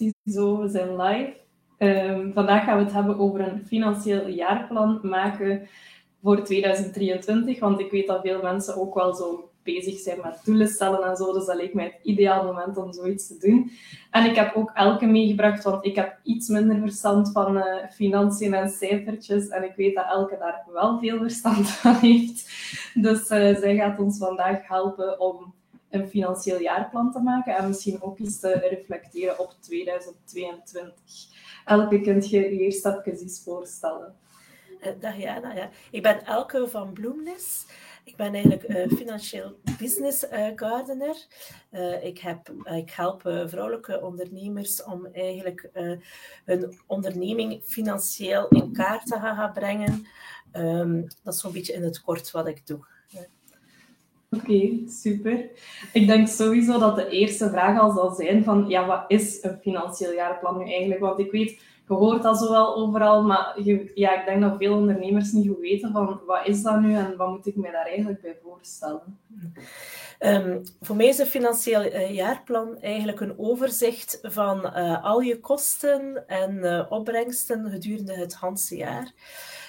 Ziezo, we zijn live. Ehm, vandaag gaan we het hebben over een financieel jaarplan maken voor 2023. Want ik weet dat veel mensen ook wel zo bezig zijn met doelen stellen en zo. Dus dat leek mij het ideaal moment om zoiets te doen. En ik heb ook Elke meegebracht, want ik heb iets minder verstand van uh, financiën en cijfertjes. En ik weet dat Elke daar wel veel verstand van heeft. Dus uh, zij gaat ons vandaag helpen om een financieel jaarplan te maken en misschien ook eens te reflecteren op 2022. Elke, kunt je je even eens voorstellen? Eh, dag Jana, ja. Ik ben Elke van Bloemnes. Ik ben eigenlijk uh, financieel business uh, gardener. Ik, heb, ik help vrouwelijke ondernemers om eigenlijk hun onderneming financieel in kaart te gaan brengen. Um, dat is zo'n beetje in het kort wat ik doe. Oké, super. Ik denk sowieso dat de eerste vraag al zal zijn van, ja, wat is een financieel jaarplan nu eigenlijk? Want ik weet, je hoort dat zo wel overal, maar ja, ik denk dat veel ondernemers niet goed weten van, wat is dat nu en wat moet ik me daar eigenlijk bij voorstellen? Um, voor mij is een financieel uh, jaarplan eigenlijk een overzicht van uh, al je kosten en uh, opbrengsten gedurende het hele jaar.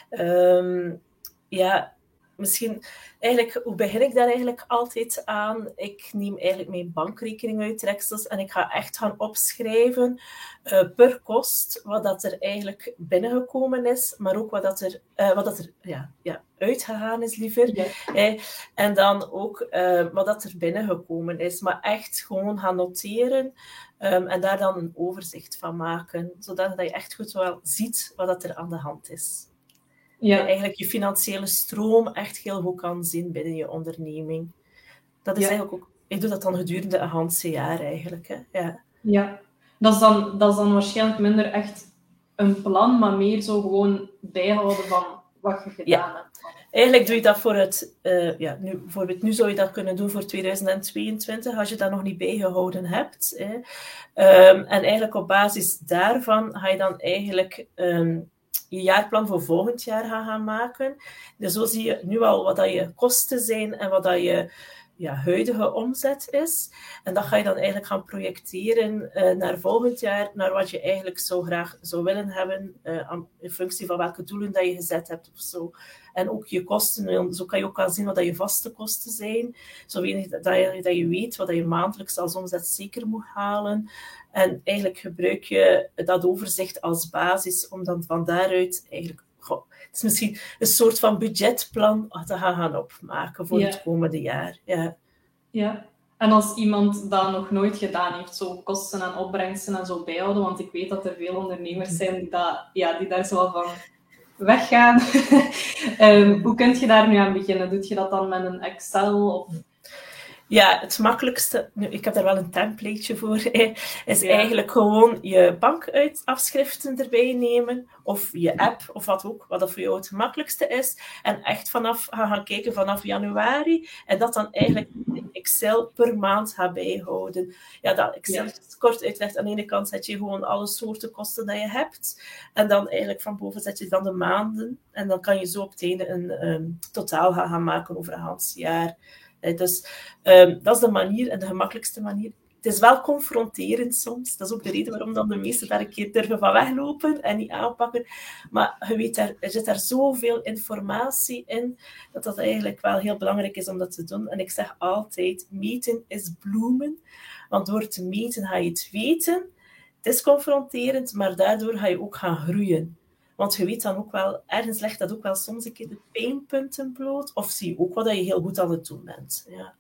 Um, ja, misschien eigenlijk, hoe begin ik daar eigenlijk altijd aan? Ik neem eigenlijk mijn bankrekening uittreksels en ik ga echt gaan opschrijven uh, per kost wat dat er eigenlijk binnengekomen is, maar ook wat dat er, uh, wat dat er ja, ja, uitgegaan is liever. Ja. en dan ook uh, wat dat er binnengekomen is. Maar echt gewoon gaan noteren um, en daar dan een overzicht van maken, zodat je echt goed wel ziet wat dat er aan de hand is ja. je eigenlijk je financiële stroom echt heel goed kan zien binnen je onderneming. Dat is eigenlijk ook, ik doe dat dan gedurende een handse jaar eigenlijk. Hè. Ja. ja, dat is, dan, dat is dan waarschijnlijk minder echt een plan, maar meer zo gewoon bijhouden van wat je gedaan hebt. Eigenlijk doe je dat voor het, uh, ja, nu, bijvoorbeeld nu zou je dat kunnen doen voor 2022, als je dat nog niet bijgehouden hebt. Hè. Um, en eigenlijk op basis daarvan ga je dan eigenlijk um, je jaarplan voor volgend jaar gaan, gaan maken. Dus zo zie je nu al wat dat je kosten zijn en wat dat je ja, huidige omzet is. En dat ga je dan eigenlijk gaan projecteren uh, naar volgend jaar, naar wat je eigenlijk zo graag zou willen hebben, uh, in functie van welke doelen dat je gezet hebt of zo. En ook je kosten, zo kan je ook al zien wat dat je vaste kosten zijn. Zo weet dat je, dat je weet wat dat je maandelijks als omzet zeker moet halen. En eigenlijk gebruik je dat overzicht als basis om dan van daaruit eigenlijk goh, het is misschien een soort van budgetplan te gaan, gaan opmaken voor het komende jaar. Ja. ja, en als iemand dat nog nooit gedaan heeft, zo kosten en opbrengsten en zo bijhouden, want ik weet dat er veel ondernemers zijn die, dat, ja, die daar zo van weggaan. um, hoe kun je daar nu aan beginnen? Doe je dat dan met een Excel of ja, het makkelijkste, nu, ik heb daar wel een templateje voor, is eigenlijk gewoon je bankafschriften erbij nemen, of je app, of wat ook, wat dat voor jou het gemakkelijkste is. En echt vanaf gaan, gaan kijken vanaf januari, en dat dan eigenlijk in Excel per maand gaan bijhouden. Ja, dat Excel ja. kort uitlegt, aan de ene kant zet je gewoon alle soorten kosten die je hebt, en dan eigenlijk van boven zet je dan de maanden, en dan kan je zo op het einde een um, totaal gaan, gaan maken over een half jaar. Dus um, dat is de manier en de gemakkelijkste manier. Het is wel confronterend soms. Dat is ook de reden waarom dan de meesten daar een keer durven van weglopen en niet aanpakken. Maar je weet, er, er zit daar zoveel informatie in, dat dat eigenlijk wel heel belangrijk is om dat te doen. En ik zeg altijd, meten is bloemen. Want door te meten ga je het weten. Het is confronterend, maar daardoor ga je ook gaan groeien. Want je weet dan ook wel, ergens legt dat ook wel soms een keer de pijnpunten bloot. Of zie je ook wat je heel goed aan het doen bent. Ja,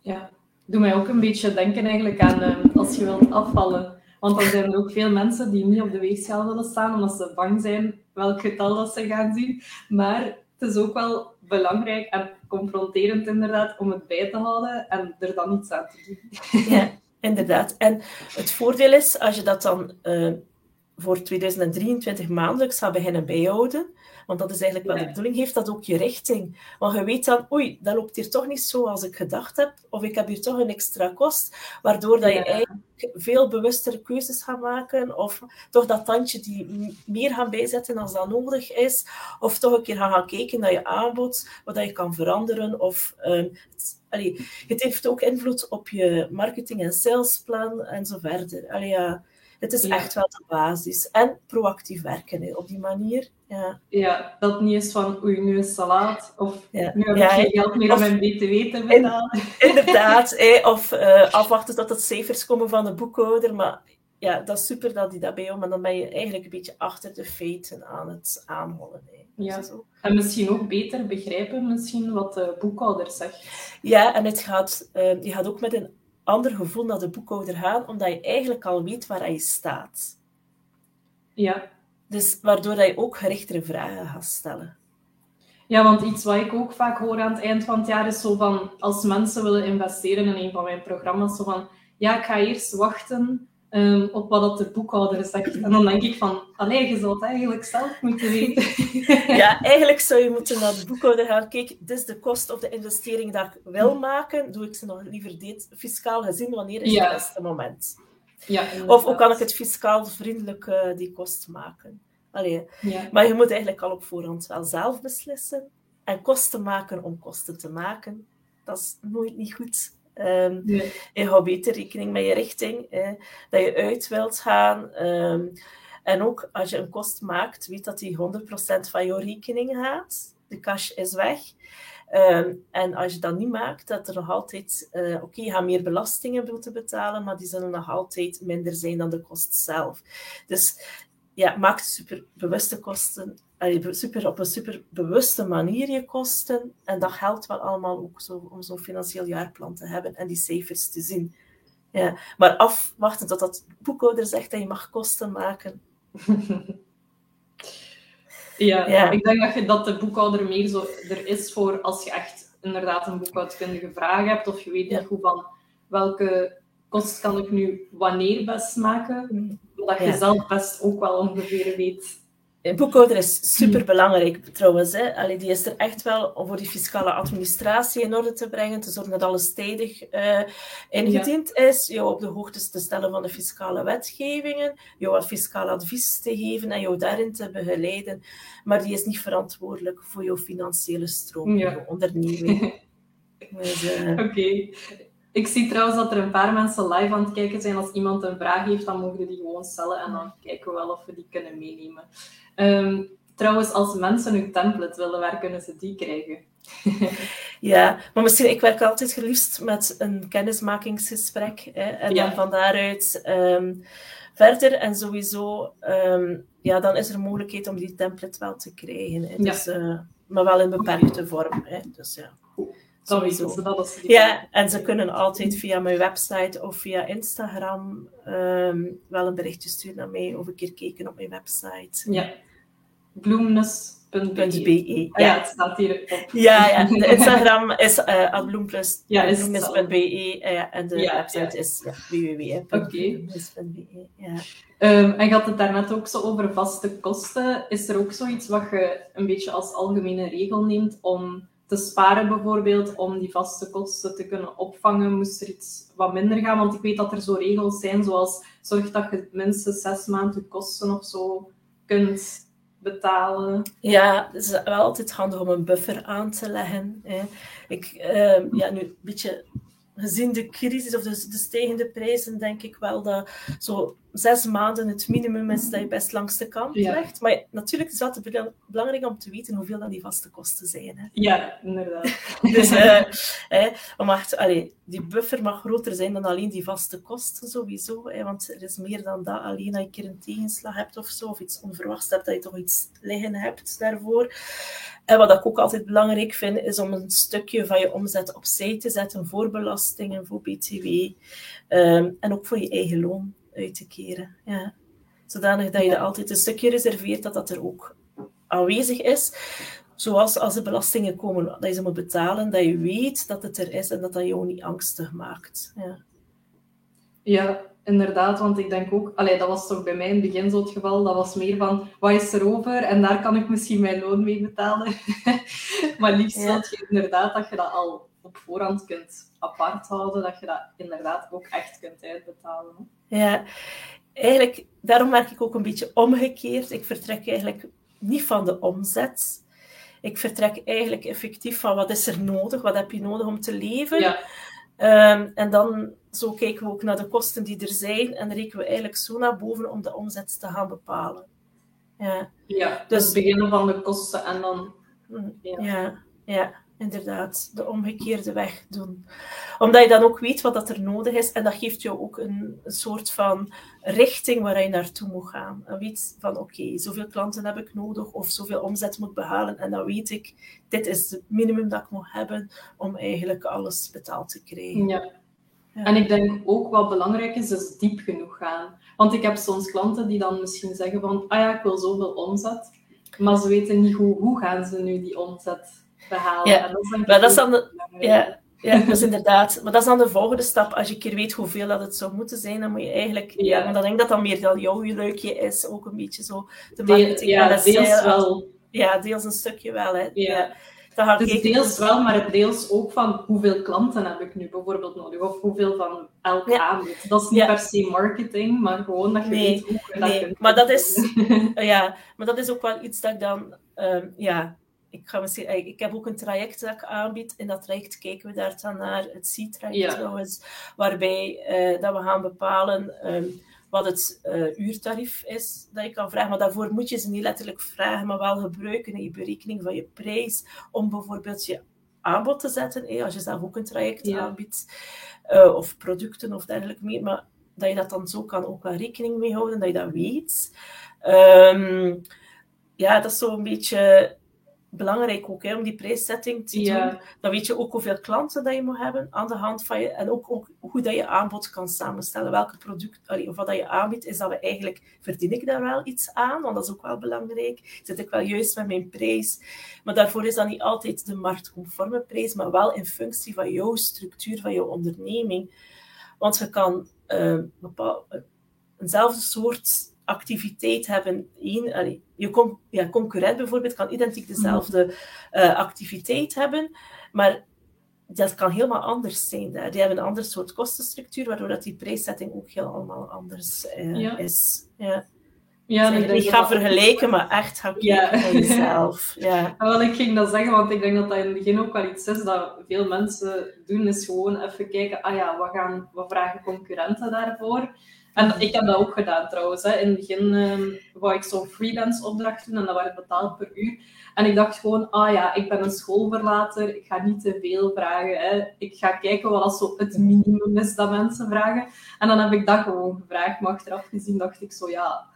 ja. doe mij ook een beetje denken eigenlijk aan uh, als je wilt afvallen. Want dan zijn er ook veel mensen die niet op de weegschaal willen staan, omdat ze bang zijn welk getal dat ze gaan zien. Maar het is ook wel belangrijk en confronterend inderdaad om het bij te houden en er dan iets aan te doen. Ja, inderdaad. En het voordeel is, als je dat dan... Uh, voor 2023 maandelijks gaan beginnen bijhouden. Want dat is eigenlijk wel de bedoeling. Heeft dat ook je richting? Want je weet dan, oei, dat loopt hier toch niet zo als ik gedacht heb. Of ik heb hier toch een extra kost. Waardoor dat je eigenlijk veel bewustere keuzes gaat maken. Of toch dat tandje die meer gaan bijzetten als dat nodig is. Of toch een keer gaan, gaan kijken naar je aanbod. Wat je kan veranderen. Of um, het, allee, het heeft ook invloed op je marketing- en salesplan en zo verder. Allee, ja Het is Ja. echt wel de basis. En proactief werken hè, op die manier. Ja. Ja, dat niet is van oei, nu is salaat. Of Ja. nu heb ik geen geld meer Of- om mijn BTW te betalen. Inderdaad, hè, of eh, afwachten tot de cijfers komen van de boekhouder. Maar ja, dat is super dat die dat bij jou, maar dan ben je eigenlijk een beetje achter de feiten aan het aanhollen. Hè. Ja. Zo. En misschien ook beter begrijpen misschien wat de boekhouder zegt. Ja, en het gaat, eh, je gaat ook met een ander gevoel naar de boekhouder gaan, omdat je eigenlijk al weet waar je staat. Ja. Dus waardoor dat je ook gerichtere vragen gaat stellen. ja, want iets wat ik ook vaak hoor aan het eind van het jaar is zo van, als mensen willen investeren in een van mijn programma's, zo van, ja, ik ga eerst wachten ehm, op wat dat de boekhouder zegt. En dan denk ik van, allee, je zou het eigenlijk zelf moeten weten. Ja, eigenlijk zou je moeten naar de boekhouder gaan. Kijk, dit is de kost of de investering dat ik wil maken. Doe ik ze nog liever dit fiscaal gezien? Wanneer is Ja. het beste moment? Ja, Of hoe kan ik het fiscaal vriendelijk eh, die kost maken? Allee, Ja. maar je moet eigenlijk al op voorhand wel zelf beslissen. En kosten maken om kosten te maken, dat is nooit niet goed. Ehm, Nee. je houdt beter rekening met je richting, eh, dat je uit wilt gaan. ehm, en ook als je een kost maakt, weet dat die 100% van jouw rekening gaat. De cash is weg. Ehm, en als je dat niet maakt, dat er nog altijd... eh, Oké, je gaat meer belastingen moeten betalen, maar die zullen nog altijd minder zijn dan de kost zelf. Dus ja, maak super bewuste kosten, super, op een super bewuste manier je kosten. En dat helpt wel allemaal ook zo, om zo'n financieel jaarplan te hebben en die cijfers te zien. Ja, maar afwachten tot dat boekhouder zegt dat je mag kosten maken. Ja, Ja. ik denk dat, je, dat de boekhouder meer zo er is voor als je echt inderdaad een boekhoudkundige vraag hebt of je weet Ja. niet goed van welke kost kan ik nu wanneer best maken, dat je Ja. zelf best ook wel ongeveer weet. Een boekhouder is super belangrijk trouwens. Hè. Allee, die is er echt wel om voor die fiscale administratie in orde te brengen, te zorgen dat alles tijdig eh, ingediend is, jou op de hoogte te stellen van de fiscale wetgevingen, jou wat fiscaal advies te geven en jou daarin te begeleiden. Maar die is niet verantwoordelijk voor jouw financiële stroom, Ja. jouw onderneming. Dus, eh, Oké. Ik zie trouwens dat er een paar mensen live aan het kijken zijn. Als iemand een vraag heeft, dan mogen die gewoon stellen en dan kijken we wel of we die kunnen meenemen. Ehm, trouwens, als mensen een template willen, waar kunnen ze die krijgen? Ja, maar misschien, ik werk altijd liefst met een kennismakingsgesprek. Hè, en Ja. dan van daaruit ehm, verder. En sowieso, ehm, ja, dan is er mogelijkheid om die template wel te krijgen. Hè, Ja. dus, eh, maar wel in beperkte vorm. Hè, dus ja. Sowieso. Ja, en ze kunnen altijd via mijn website of via Instagram ehm, wel een berichtje sturen naar mij of een keer kijken op mijn website. Ja. Bloemnes.be. .be. Ah, ja, Ja. het staat hier op. Ja, ja, de Instagram is uh, bloemplus, Ja, is bloemnes.be eh, en de Ja, website ja. is ja, www.bloemnes.be. Ja. Ehm, en je had het daarnet ook zo over vaste kosten. Is er ook zoiets wat je een beetje als algemene regel neemt om te sparen bijvoorbeeld, om die vaste kosten te kunnen opvangen? Moest er iets wat minder gaan? Want ik weet dat er zo regels zijn, zoals zorg dat je minstens zes maanden kosten of zo kunt betalen. ja, het is wel altijd handig om een buffer aan te leggen. Hè. Ik, ehm, ja, nu beetje gezien de crisis of de, de stijgende prijzen, denk ik wel dat zo zes maanden het minimum is dat je best langs de kant Ja. legt. Maar natuurlijk is het wel belangrijk om te weten hoeveel dan die vaste kosten zijn. Hè. Ja, inderdaad. Dus eh, om echt, allee, die buffer mag groter zijn dan alleen die vaste kosten sowieso. Hè, want er is meer dan dat. Alleen dat je een keer een tegenslag hebt of zo, of iets onverwachts hebt, dat je toch iets liggen hebt daarvoor. En wat ik ook altijd belangrijk vind, is om een stukje van je omzet opzij te zetten voor belastingen, voor BTW. ehm, en ook voor je eigen loon uit te keren. Ja. Zodanig dat je er altijd een stukje reserveert, dat dat er ook aanwezig is. Zoals als er belastingen komen, dat je ze moet betalen, dat je weet dat het er is en dat dat jou niet angstig maakt. Ja. Ja, inderdaad, want ik denk ook, allee, dat was toch bij mij in het begin zo het geval, dat was meer van, wat is er over? En daar kan ik misschien mijn loon mee betalen. maar liefst Ja. dat je inderdaad, dat je dat al op voorhand kunt apart houden, dat je dat inderdaad ook echt kunt uitbetalen. Ja, eigenlijk, daarom werk ik ook een beetje omgekeerd. Ik vertrek eigenlijk niet van de omzet. Ik vertrek eigenlijk effectief van wat is er nodig, wat heb je nodig om te leven. Ja, Ehm, en dan zo kijken we ook naar de kosten die er zijn en rekenen we eigenlijk zo naar boven om de omzet te gaan bepalen. Ja, ja dus het beginnen van de kosten en dan... Mm, ja, ja, ja inderdaad. De omgekeerde weg doen. Omdat je dan ook weet wat dat er nodig is en dat geeft jou ook een, een soort van richting waar je naartoe moet gaan. En weet van oké, zoveel klanten heb ik nodig of zoveel omzet moet behalen en dan weet ik, dit is het minimum dat ik moet hebben om eigenlijk alles betaald te krijgen. Ja. En ik denk ook wat belangrijk is, is diep genoeg gaan. Want ik heb soms klanten die dan misschien zeggen van, ah ja, ik wil zoveel omzet. Maar ze weten niet hoe, hoe gaan ze nu die omzet behalen. Ja, maar dat is dan de, ja, ja, dus inderdaad. Maar dat is dan de volgende stap. Als je een keer weet hoeveel dat het zou moeten zijn, dan moet je eigenlijk... Ja, want dan denk ik dat dat meer dan jouw leukje is. Ook een beetje zo de marketing. ja, deels wel. Ja, deels een stukje wel. Hè. Ja. Dat dus deels wel, maar het deels ook van hoeveel klanten heb ik nu bijvoorbeeld nodig, of hoeveel van elk ja. aanbod. Dat is niet per se marketing, maar gewoon dat je weet hoe je dat kunt maar dat is, ja, maar dat is ook wel iets dat ik dan, um, ja, ik, ga misschien, eh, ik heb ook een traject dat ik aanbied. In dat traject kijken we daar dan naar, het C-traject trouwens, waarbij uh, dat we gaan bepalen um, wat het uh, uurtarief is dat je kan vragen. Maar daarvoor moet je ze niet letterlijk vragen, maar wel gebruiken in je berekening van je prijs, om bijvoorbeeld je aanbod te zetten, eh, als je zelf ook een traject aanbiedt, uh, of producten of dergelijke meer, maar dat je dat dan zo kan ook wel rekening mee houden, dat je dat weet. Um, ja, dat is zo een beetje belangrijk ook, hè, om die prijszetting te doen. Dan weet je ook hoeveel klanten dat je moet hebben aan de hand van je. En ook, ook hoe dat je aanbod kan samenstellen. Welke product, of wat dat je aanbiedt, is dat we eigenlijk, verdien ik daar wel iets aan? Want dat is ook wel belangrijk. Zit ik wel juist met mijn prijs? Maar daarvoor is dat niet altijd de marktconforme prijs, maar wel in functie van jouw structuur, van jouw onderneming. Want je kan uh, bepaal, eenzelfde soort activiteit hebben. Een, je ja, concurrent bijvoorbeeld kan identiek dezelfde uh, activiteit hebben, maar dat kan helemaal anders zijn. Daar. Die hebben een ander soort kostenstructuur, waardoor dat die prijszetting ook helemaal anders uh, is. Ja. Ja, dus ik, ga vergelijken, maar echt ga kijken ja. jezelf. Ja. Wel, ik ging dat zeggen, want ik denk dat dat in het begin ook wel iets is dat veel mensen doen, is gewoon even kijken, ah ja, wat, gaan, wat vragen concurrenten daarvoor? En ik heb dat ook gedaan trouwens. Hè. In het begin um, wou ik zo'n freelance opdracht doen en dat werd betaald per uur. En ik dacht gewoon, ah ja, ik ben een schoolverlater, ik ga niet te veel vragen. Hè. Ik ga kijken wat zo het minimum is dat mensen vragen. En dan heb ik dat gewoon gevraagd. Maar achteraf gezien dacht ik zo, ja,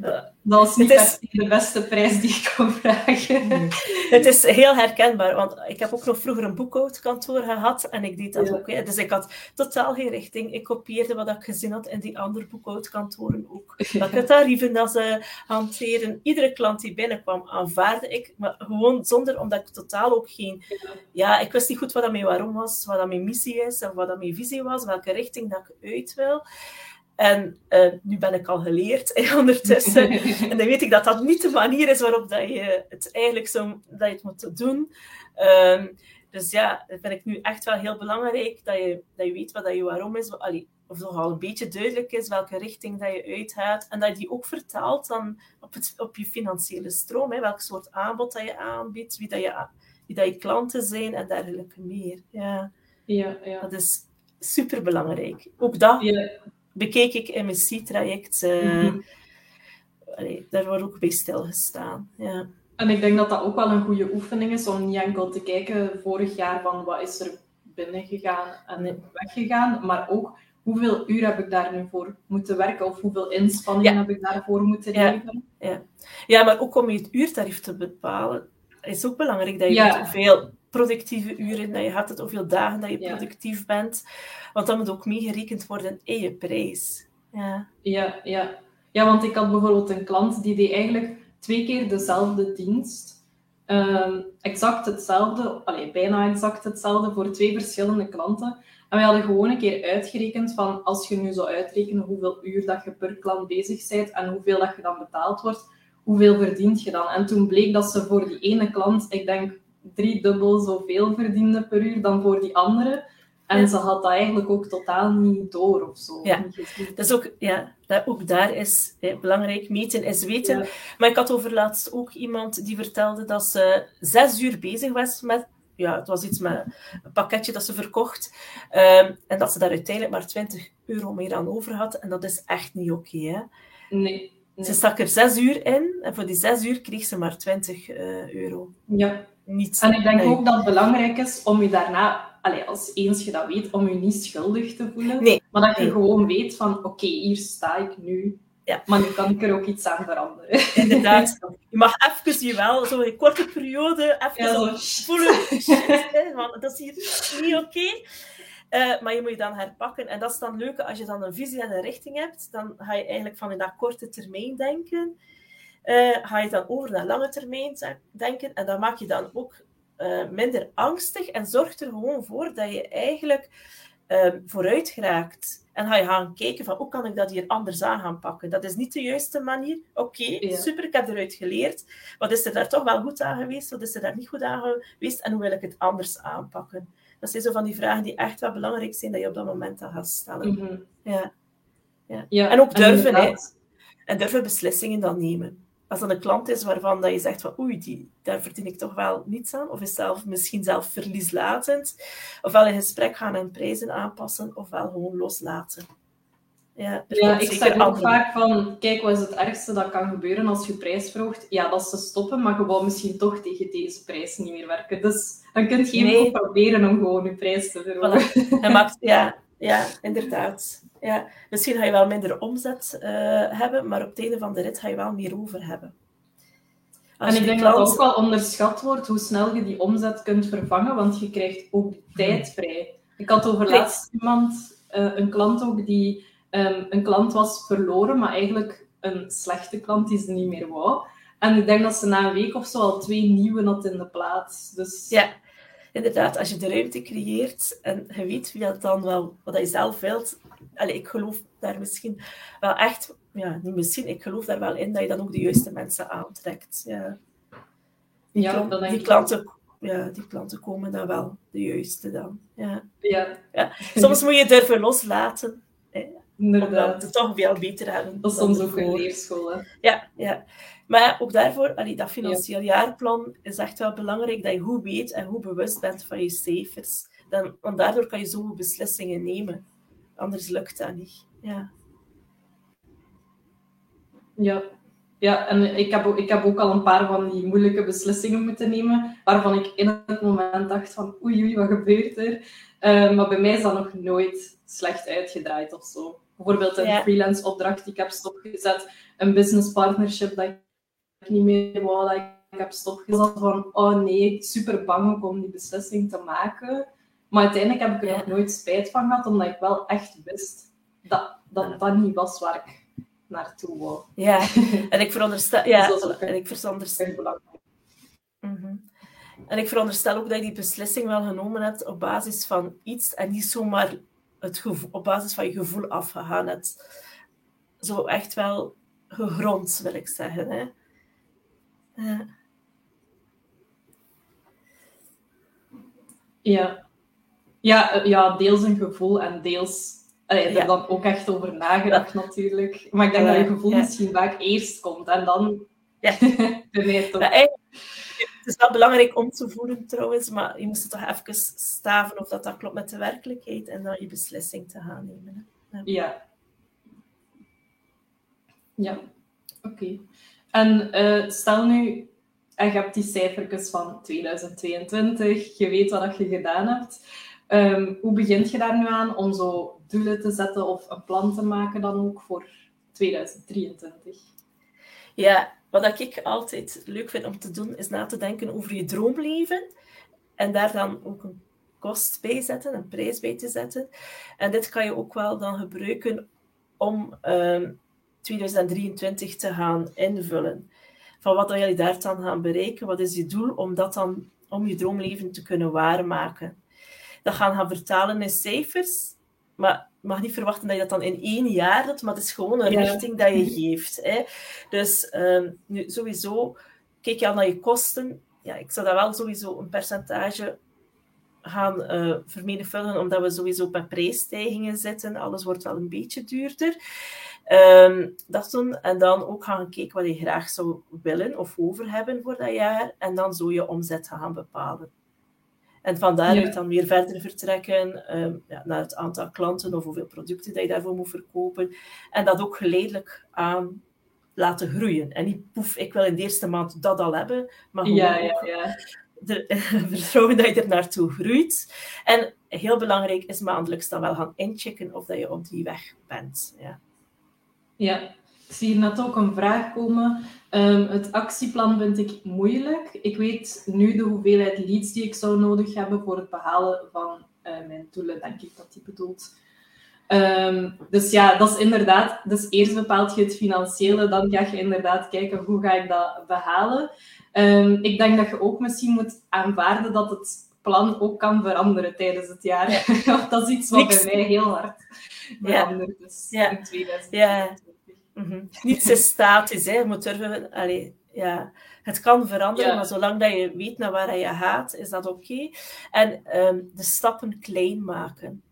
dat was niet is... de beste prijs die ik kon vragen. Het is heel herkenbaar, want ik heb ook nog vroeger een boekhoudkantoor gehad en ik deed dat ook. Hè. Dus ik had totaal geen richting. Ik kopieerde wat ik gezien had in die andere boekhoudkantoren ook. Welke tarieven dat ze hanteren. Iedere klant die binnenkwam aanvaarde ik, maar gewoon zonder, omdat ik totaal ook geen... Ja, ik wist niet goed wat dat mijn waarom was, wat dat mijn missie is en wat dat mijn visie was, welke richting dat ik uit wil. En uh, nu ben ik al geleerd eh, ondertussen. en dan weet ik dat dat niet de manier is waarop dat je het eigenlijk zo, dat je het moet doen. Um, dus ja, dat vind ik nu echt wel heel belangrijk, dat je, dat je weet wat dat je waarom is. Allee, of nogal een beetje duidelijk is welke richting dat je uitgaat. En dat je die ook vertaalt dan op, het, op je financiële stroom. Hè, welk soort aanbod dat je aanbiedt, wie dat je, wie dat je klanten zijn en dergelijke meer. Ja, ja, ja. Dat is super belangrijk. Ook dat ja bekeek ik in mijn C-traject. Uh, mm daar wordt ook bij stilgestaan. Ja. En ik denk dat dat ook wel een goede oefening is om niet enkel te kijken vorig jaar van wat is er binnengegaan en weggegaan, maar ook hoeveel uur heb ik daar nu voor moeten werken of hoeveel inspanning heb ik daarvoor moeten leveren. Ja. ja, maar ook om je het uurtarief te bepalen, is ook belangrijk dat je hoeveel productieve uren dat je hebt, hoeveel dagen dat je productief bent. Want dat moet ook meegerekend worden in je prijs. Ja. Ja, ja. ja, want ik had bijvoorbeeld een klant die deed eigenlijk twee keer dezelfde dienst. Um, exact hetzelfde, allee, bijna exact hetzelfde voor twee verschillende klanten. En we hadden gewoon een keer uitgerekend van als je nu zou uitrekenen hoeveel uur dat je per klant bezig bent en hoeveel dat je dan betaald wordt, hoeveel verdient je dan? En toen bleek dat ze voor die ene klant, ik denk drie dubbel zoveel verdiende per uur dan voor die andere. En ze had dat eigenlijk ook totaal niet door of zo. Ja, dus ook, ja, dat ook daar is belangrijk. Meten is weten. Maar ik had over laatst ook iemand die vertelde dat ze zes uur bezig was met ja, het was iets met een pakketje dat ze verkocht. Ehm, en dat ze daar uiteindelijk maar 20 euro meer aan over had. En dat is echt niet oké. hè? Nee. Ze stak er zes uur in en voor die zes uur kreeg ze maar 20 eh, euro. Ja. Niet, En ik denk ook dat het belangrijk is om je daarna, allee, als eens je dat weet, om je niet schuldig te voelen. Nee. Maar dat je Nee. gewoon weet van, oké, hier sta ik nu. Ja. Maar nu kan ik er ook iets aan veranderen. Inderdaad. Je mag even je wel, zo een korte periode, even Ja, voelen. Shit, want dat is hier niet oké. Eh, maar je moet je dan herpakken. En dat is dan leuk, als je dan een visie en een richting hebt, dan ga je eigenlijk van in dat korte termijn denken. Eh, ga je dan over naar lange termijn denken. En dan maak je dan ook eh, minder angstig en zorgt er gewoon voor dat je eigenlijk eh, vooruit geraakt. En ga je gaan kijken van hoe kan ik dat hier anders aan gaan pakken. Dat is niet de juiste manier. Oké, Ja. super, ik heb eruit geleerd. Wat is er daar toch wel goed aan geweest? Wat is er daar niet goed aan geweest? En hoe wil ik het anders aanpakken? Dat zijn zo van die vragen die echt wel belangrijk zijn dat je op dat moment dan gaat stellen. Mhm. Ja. Ja, En ook durven, hè. En durven beslissingen dan nemen. Als dat een klant is waarvan dat je zegt van oei, die, daar verdien ik toch wel niets aan, of is zelf, misschien zelf verlieslatend, ofwel in gesprek gaan en prijzen aanpassen, ofwel gewoon loslaten. Ja, ik zeg ook andere- vaak van, kijk, wat is het ergste dat kan gebeuren als je prijs verhoogt? Ja, dat is te stoppen, maar je wou misschien toch tegen deze prijs niet meer werken. Dus dan kun je Nee. even proberen om gewoon je prijs te verhogen. Voilà. Maakt, ja, ja, inderdaad. Ja. Misschien ga je wel minder omzet eh, hebben, maar op het einde van de rit ga je wel meer over hebben. Als En ik denk dat klant- dat ook wel onderschat wordt hoe snel je die omzet kunt vervangen, want je krijgt ook tijd vrij. Ik had over laatst iemand, eh, een klant ook, die ehm, een klant was verloren, maar eigenlijk een slechte klant die ze niet meer wou. En ik denk dat ze na een week of zo al twee nieuwe had in de plaats. Dus Ja, inderdaad. Als je de ruimte creëert en je weet wie dat dan wel, wat je zelf wilt. Allee, ik geloof daar misschien wel echt, ja, niet misschien, ik geloof daar wel in dat je dan ook de juiste mensen aantrekt. Ja. Die, Ja, klant- die klanten, ja, die klanten komen dan wel, de juiste dan. Ja. ja, Soms moet je durven loslaten, omdat we inderdaad. het toch veel beter hebben. Dat is soms ook een leerschool. Hè. Ja, ja. Maar ook daarvoor, allee, dat financieel jaarplan is echt wel belangrijk dat je goed weet en goed bewust bent van je cijfers. Dan, want daardoor kan je zo goed beslissingen nemen. Anders lukt dat niet. Ja. Ja. ja, en ik heb, ook, ik heb ook al een paar van die moeilijke beslissingen moeten nemen, waarvan ik in het moment dacht van oei oei, wat gebeurt er? Eh, maar bij mij is dat nog nooit slecht uitgedraaid of zo. Bijvoorbeeld een Ja. freelance opdracht die ik heb stopgezet, een business partnership dat niet meer wou, dat ik heb stopgezet van oh nee, super bang om die beslissing te maken. Maar uiteindelijk heb ik er Ja. nog nooit spijt van gehad, omdat ik wel echt wist dat dat, dat niet was waar ik naartoe wou. ja. En ik veronderstel, ja, Dus ook en ik veronderstel. Mhm. En ik veronderstel ook dat je die beslissing wel genomen hebt op basis van iets en niet zomaar het gevoel, op basis van je gevoel afgegaan hebt. Zo echt wel gegrond, wil ik zeggen. Hè? Ja. Ja. Ja, ja, deels een gevoel en deels... Allee, er Ja. dan ook echt over nagedacht natuurlijk. Maar ik denk dat je gevoel misschien vaak eerst komt en dan... Ja. ben je toch... Het is wel belangrijk om te voelen trouwens, maar je moest het toch even staven of dat, dat klopt met de werkelijkheid en dan je beslissing te gaan nemen. Hè? Ja. Ja, oké. En eh, stel nu, je hebt die cijfertjes van 2022, je weet wat je gedaan hebt. Ehm, hoe begint je daar nu aan om zo doelen te zetten of een plan te maken dan ook voor 2023? Ja, wat ik altijd leuk vind om te doen, is na te denken over je droomleven. En daar dan ook een kost bij zetten, een prijs bij te zetten. En dit kan je ook wel dan gebruiken om ehm, 2023 te gaan invullen. Van wat wil je daar dan gaan bereiken? Wat is je doel om dat dan, om je droomleven te kunnen waarmaken? Dat gaan gaan vertalen in cijfers, maar je mag niet verwachten dat je dat dan in één jaar doet, maar het is gewoon een Ja. richting dat je geeft. Hè? Dus ehm, nu, sowieso, kijk je al naar je kosten. Ja, ik zou daar wel sowieso een percentage gaan eh vermenigvuldigen, omdat we sowieso met prijsstijgingen zitten. Alles wordt wel een beetje duurder. Ehm, dat doen. En dan ook gaan kijken wat je graag zou willen of over hebben voor dat jaar. En dan zo je omzet gaan bepalen. En van daaruit dan weer verder vertrekken um, ja, naar het aantal klanten of hoeveel producten dat je daarvoor moet verkopen. En dat ook geleidelijk aan laten groeien. En niet, poef, ik wil in de eerste maand dat al hebben, maar gewoon ja, ja, ja. De, vertrouwen dat je er naartoe groeit. En heel belangrijk is maandelijks dan wel gaan inchecken of dat je op die weg bent. Ja, ja. ik zie net ook een vraag komen. Um, het actieplan vind ik moeilijk. Ik weet nu de hoeveelheid leads die ik zou nodig hebben voor het behalen van uh, mijn doelen, denk ik dat die bedoelt. Um, dus ja, dat is inderdaad. Dus eerst bepaalt je het financiële, dan ga je inderdaad kijken hoe ga ik dat behalen. Um, ik denk dat je ook misschien moet aanvaarden dat het plan ook kan veranderen tijdens het jaar. Ja. dat is iets wat bij mij heel hard verandert dus ja. in 2020. Ja. Mm -hmm. Niets is statisch, hè. moet durven... Allee, ja. Het kan veranderen, maar zolang dat je weet naar waar je gaat, is dat oké. En um, de stappen klein maken.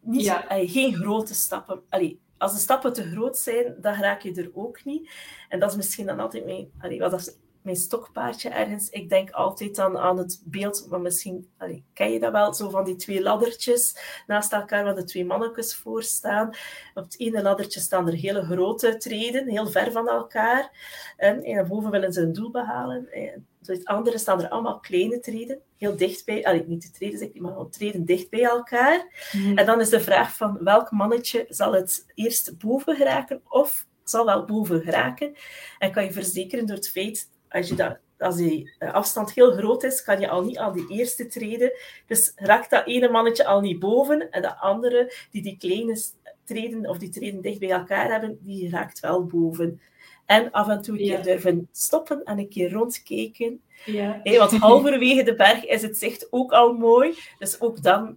Niet, ja. allee, geen grote stappen. Allee, als de stappen te groot zijn, dan raak je er ook niet. En dat is misschien dan altijd mijn... Allee, wat mijn stokpaardje ergens. Ik denk altijd dan aan het beeld, maar misschien allee, ken je dat wel, zo van die twee laddertjes naast elkaar, waar de twee mannetjes voor staan. Op het ene laddertje staan er hele grote treden, heel ver van elkaar. En, en daarboven willen ze een doel behalen. En op het andere staan er allemaal kleine treden, heel dichtbij, allee, niet de treden zeg ik, maar gewoon treden dicht bij elkaar. Mhm. En dan is de vraag van welk mannetje zal het eerst boven geraken of zal wel boven geraken. En kan je verzekeren door het feit als, je dat, als die eh, afstand heel groot is, kan je al niet aan die eerste treden. Dus raakt dat ene mannetje al niet boven en de andere, die die kleine treden of die treden dicht bij elkaar hebben, die raakt wel boven. En af en toe een keer durven stoppen en een keer rondkijken. Ja. Hey, want halverwege de berg is het zicht ook al mooi. Dus ook dan,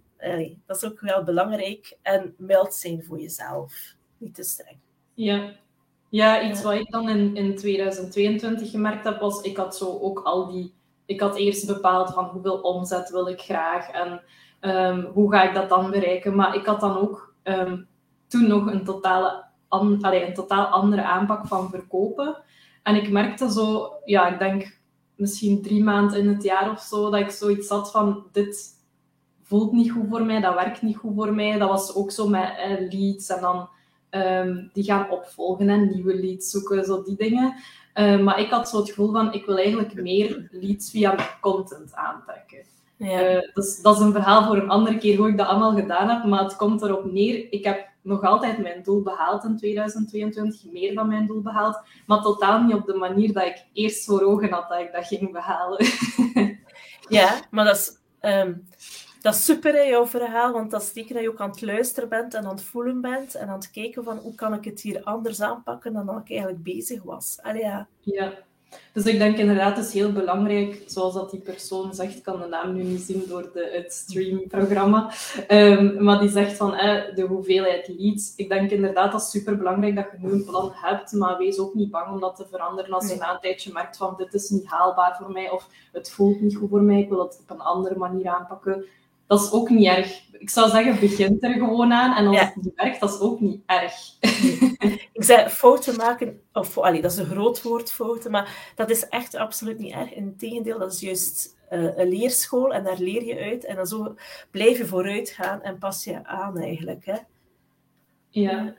dat is ook wel belangrijk. En mild zijn voor jezelf. Niet te streng. Ja, ja, iets wat ik dan in, in 2022 gemerkt heb, was ik had zo ook al die... Ik had eerst bepaald van hoeveel omzet wil ik graag en um, hoe ga ik dat dan bereiken. Maar ik had dan ook um, toen nog een, totale an, allee, een totaal andere aanpak van verkopen. En ik merkte zo, ja, ik denk misschien drie maanden in het jaar of zo, dat ik zoiets had van, dit voelt niet goed voor mij, dat werkt niet goed voor mij. Dat was ook zo met eh, leads en dan um, die gaan opvolgen en nieuwe leads zoeken, zo die dingen. Uh, maar ik had zo het gevoel van, ik wil eigenlijk meer leads via content aantrekken. Ja. Uh, dus, dat is een verhaal voor een andere keer hoe ik dat allemaal gedaan heb, maar het komt erop neer, ik heb nog altijd mijn doel behaald in 2022, meer dan mijn doel behaald, maar totaal niet op de manier dat ik eerst voor ogen had dat ik dat ging behalen. ja, maar dat is... Um dat is super, hè, jouw verhaal, want dat is zeker dat je ook aan het luisteren bent en aan het voelen bent en aan het kijken van hoe kan ik het hier anders aanpakken dan dat ik eigenlijk bezig was. Allee, ja. ja, dus ik denk inderdaad, het is heel belangrijk, zoals dat die persoon zegt, ik kan de naam nu niet zien door de, het streamprogramma, um, maar die zegt van eh, de hoeveelheid leads. Ik denk inderdaad, dat is super belangrijk dat je nu een plan hebt, maar wees ook niet bang om dat te veranderen als je na een tijdje merkt van dit is niet haalbaar voor mij of het voelt niet goed voor mij, ik wil het op een andere manier aanpakken dat is ook niet erg. Ik zou zeggen, begint er gewoon aan. En als het niet werkt, dat is ook niet erg. ik zei fouten maken, of allee, dat is een groot woord, fouten, maar dat is echt absoluut niet erg. Integendeel, dat is juist uh, een leerschool en daar leer je uit. En dan zo blijf je vooruit gaan en pas je aan eigenlijk. Hè? Ja.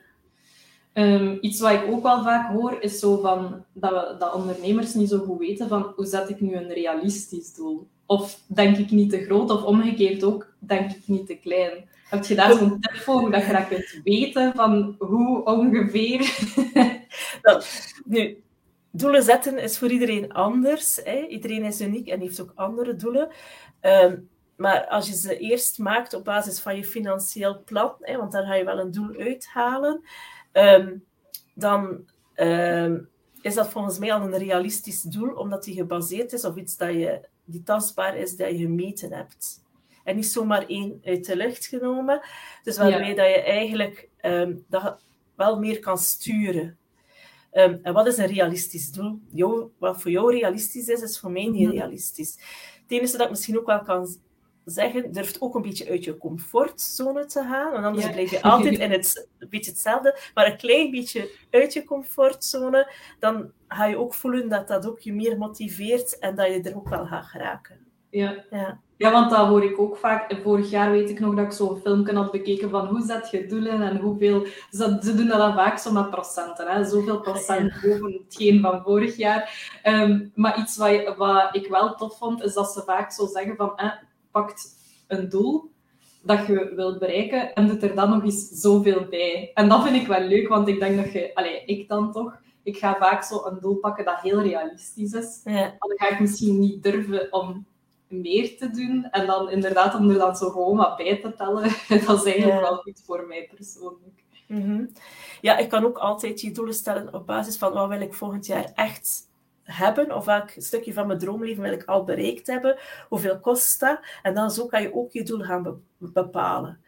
Um, iets wat ik ook wel vaak hoor, is zo van, dat, we, dat ondernemers niet zo goed weten van hoe zet ik nu een realistisch doel? Of denk ik niet te groot? Of omgekeerd ook, denk ik niet te klein? Heb je daar zo'n tip voor, dat je dat kunt weten van hoe ongeveer? nu, doelen zetten is voor iedereen anders. Hè? Iedereen is uniek en heeft ook andere doelen. Um, maar als je ze eerst maakt op basis van je financieel plan, hè, want daar ga je wel een doel uithalen, um, dan um, is dat volgens mij al een realistisch doel, omdat die gebaseerd is op iets dat je die tastbaar is, dat je gemeten hebt. En niet zomaar één uit de lucht genomen. Dus waarmee dat je eigenlijk um, dat wel meer kan sturen. Um, en wat is een realistisch doel? wat voor jou realistisch is, is voor mij niet mhm. realistisch. Het enige dat ik misschien ook wel kan zeggen, durft ook een beetje uit je comfortzone te gaan. Want anders blijf je altijd in het, een beetje hetzelfde. Maar een klein beetje uit je comfortzone, dan ga je ook voelen dat dat ook je meer motiveert en dat je er ook wel gaat geraken. Ja. Ja. Ja, want dat hoor ik ook vaak. Vorig jaar weet ik nog dat ik zo'n filmpje had bekeken van hoe zet je doelen en hoeveel... Ze, ze doen dat dan vaak zo met procenten, hè. Zoveel procent boven hetgeen van vorig jaar. Ehm, maar iets wat, ik wel tof vond, is dat ze vaak zo zeggen van... Eh, pakt een doel dat je wilt bereiken en doet er dan nog eens zoveel bij. En dat vind ik wel leuk, want ik denk dat je... Allee, ik dan toch... Ik ga vaak zo een doel pakken dat heel realistisch is. Ja. Dan ga ik misschien niet durven om meer te doen. En dan inderdaad, om er dan zo gewoon wat bij te tellen, dat is eigenlijk Ja. wel goed voor mij persoonlijk. Mhm. Ja, ik kan ook altijd je doelen stellen op basis van wat wil ik volgend jaar echt hebben, of welk stukje van mijn droomleven wil ik al bereikt hebben, hoeveel kost dat, en dan zo kan je ook je doel gaan be- bepalen.